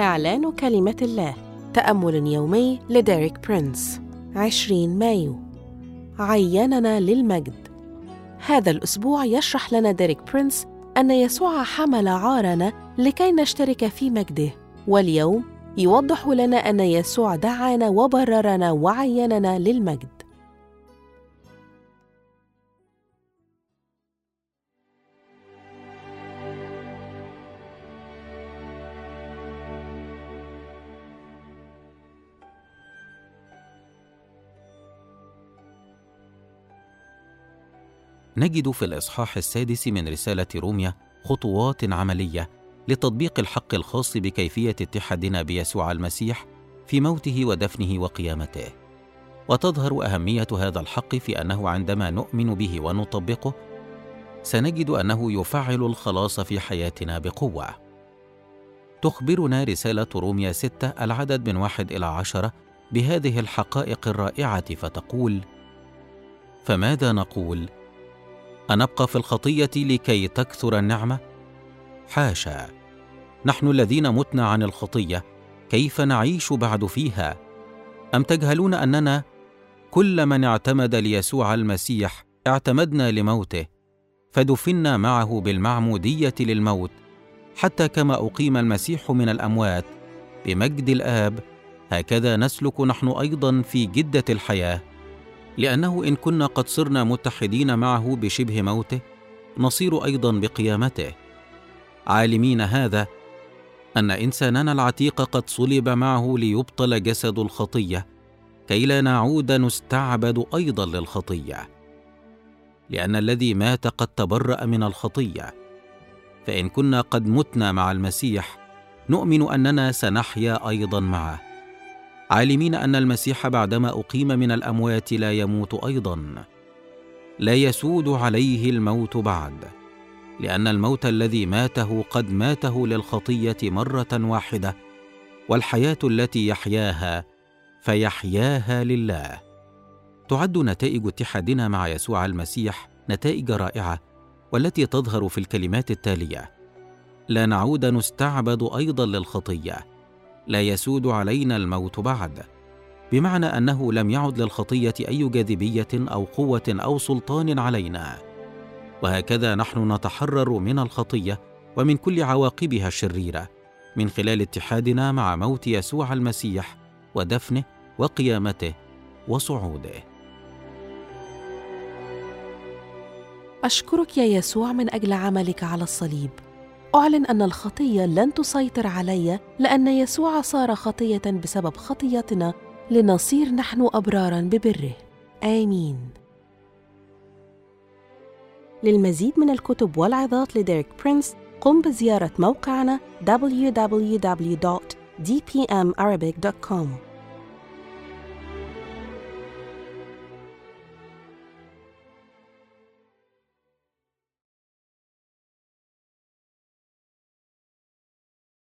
إعلان كلمة الله. تأمل يومي لديريك برينس. 20 مايو. عيننا للمجد. هذا الأسبوع يشرح لنا ديريك برينس أن يسوع حمل عارنا لكي نشترك في مجده. واليوم يوضح لنا أن يسوع دعانا وبررنا وعيننا للمجد. نجد في الإصحاح السادس من رسالة روميا خطوات عملية لتطبيق الحق الخاص بكيفية اتحادنا بيسوع المسيح في موته ودفنه وقيامته. وتظهر أهمية هذا الحق في أنه عندما نؤمن به ونطبقه سنجد أنه يفعل الخلاص في حياتنا بقوة. تخبرنا رسالة روميا 6 العدد من واحد إلى عشرة بهذه الحقائق الرائعة فتقول: فماذا نقول؟ أنبقى في الخطية لكي تكثر النعمة؟ حاشا نحن الذين متنا عن الخطية كيف نعيش بعد فيها؟ أم تجهلون أننا كل من اعتمد ليسوع المسيح اعتمدنا لموته فدفنا معه بالمعمودية للموت حتى كما أقيم المسيح من الأموات بمجد الآب هكذا نسلك نحن أيضا في جدة الحياة لأنه إن كنا قد صرنا متحدين معه بشبه موته نصير أيضا بقيامته. عالمين هذا أن إنساننا العتيق قد صلب معه ليبطل جسد الخطية كي لا نعود نستعبد أيضا للخطية. لأن الذي مات قد تبرأ من الخطية. فإن كنا قد متنا مع المسيح نؤمن أننا سنحيا أيضا معه. عالمين أن المسيح بعدما أقيم من الأموات لا يموت أيضا. لا يسود عليه الموت بعد لأن الموت الذي ماته قد ماته للخطية مرة واحدة والحياة التي يحياها فيحياها لله. تعد نتائج اتحادنا مع يسوع المسيح نتائج رائعة والتي تظهر في الكلمات التالية لا نعود نستعبد أيضا للخطية لا يسود علينا الموت بعد. بمعنى أنه لم يعد للخطية أي جاذبية أو قوة أو سلطان علينا. وهكذا نحن نتحرر من الخطية ومن كل عواقبها الشريرة من خلال اتحادنا مع موت يسوع المسيح ودفنه وقيامته وصعوده. أشكرك يا يسوع من أجل عملك على الصليب. أعلن أن الخطية لن تسيطر علي لأن يسوع صار خطية بسبب خطيتنا لنصير نحن أبرارا ببره. آمين. للمزيد من الكتب والعظات لديريك برينس قم بزيارة موقعنا www.dpmarabic.com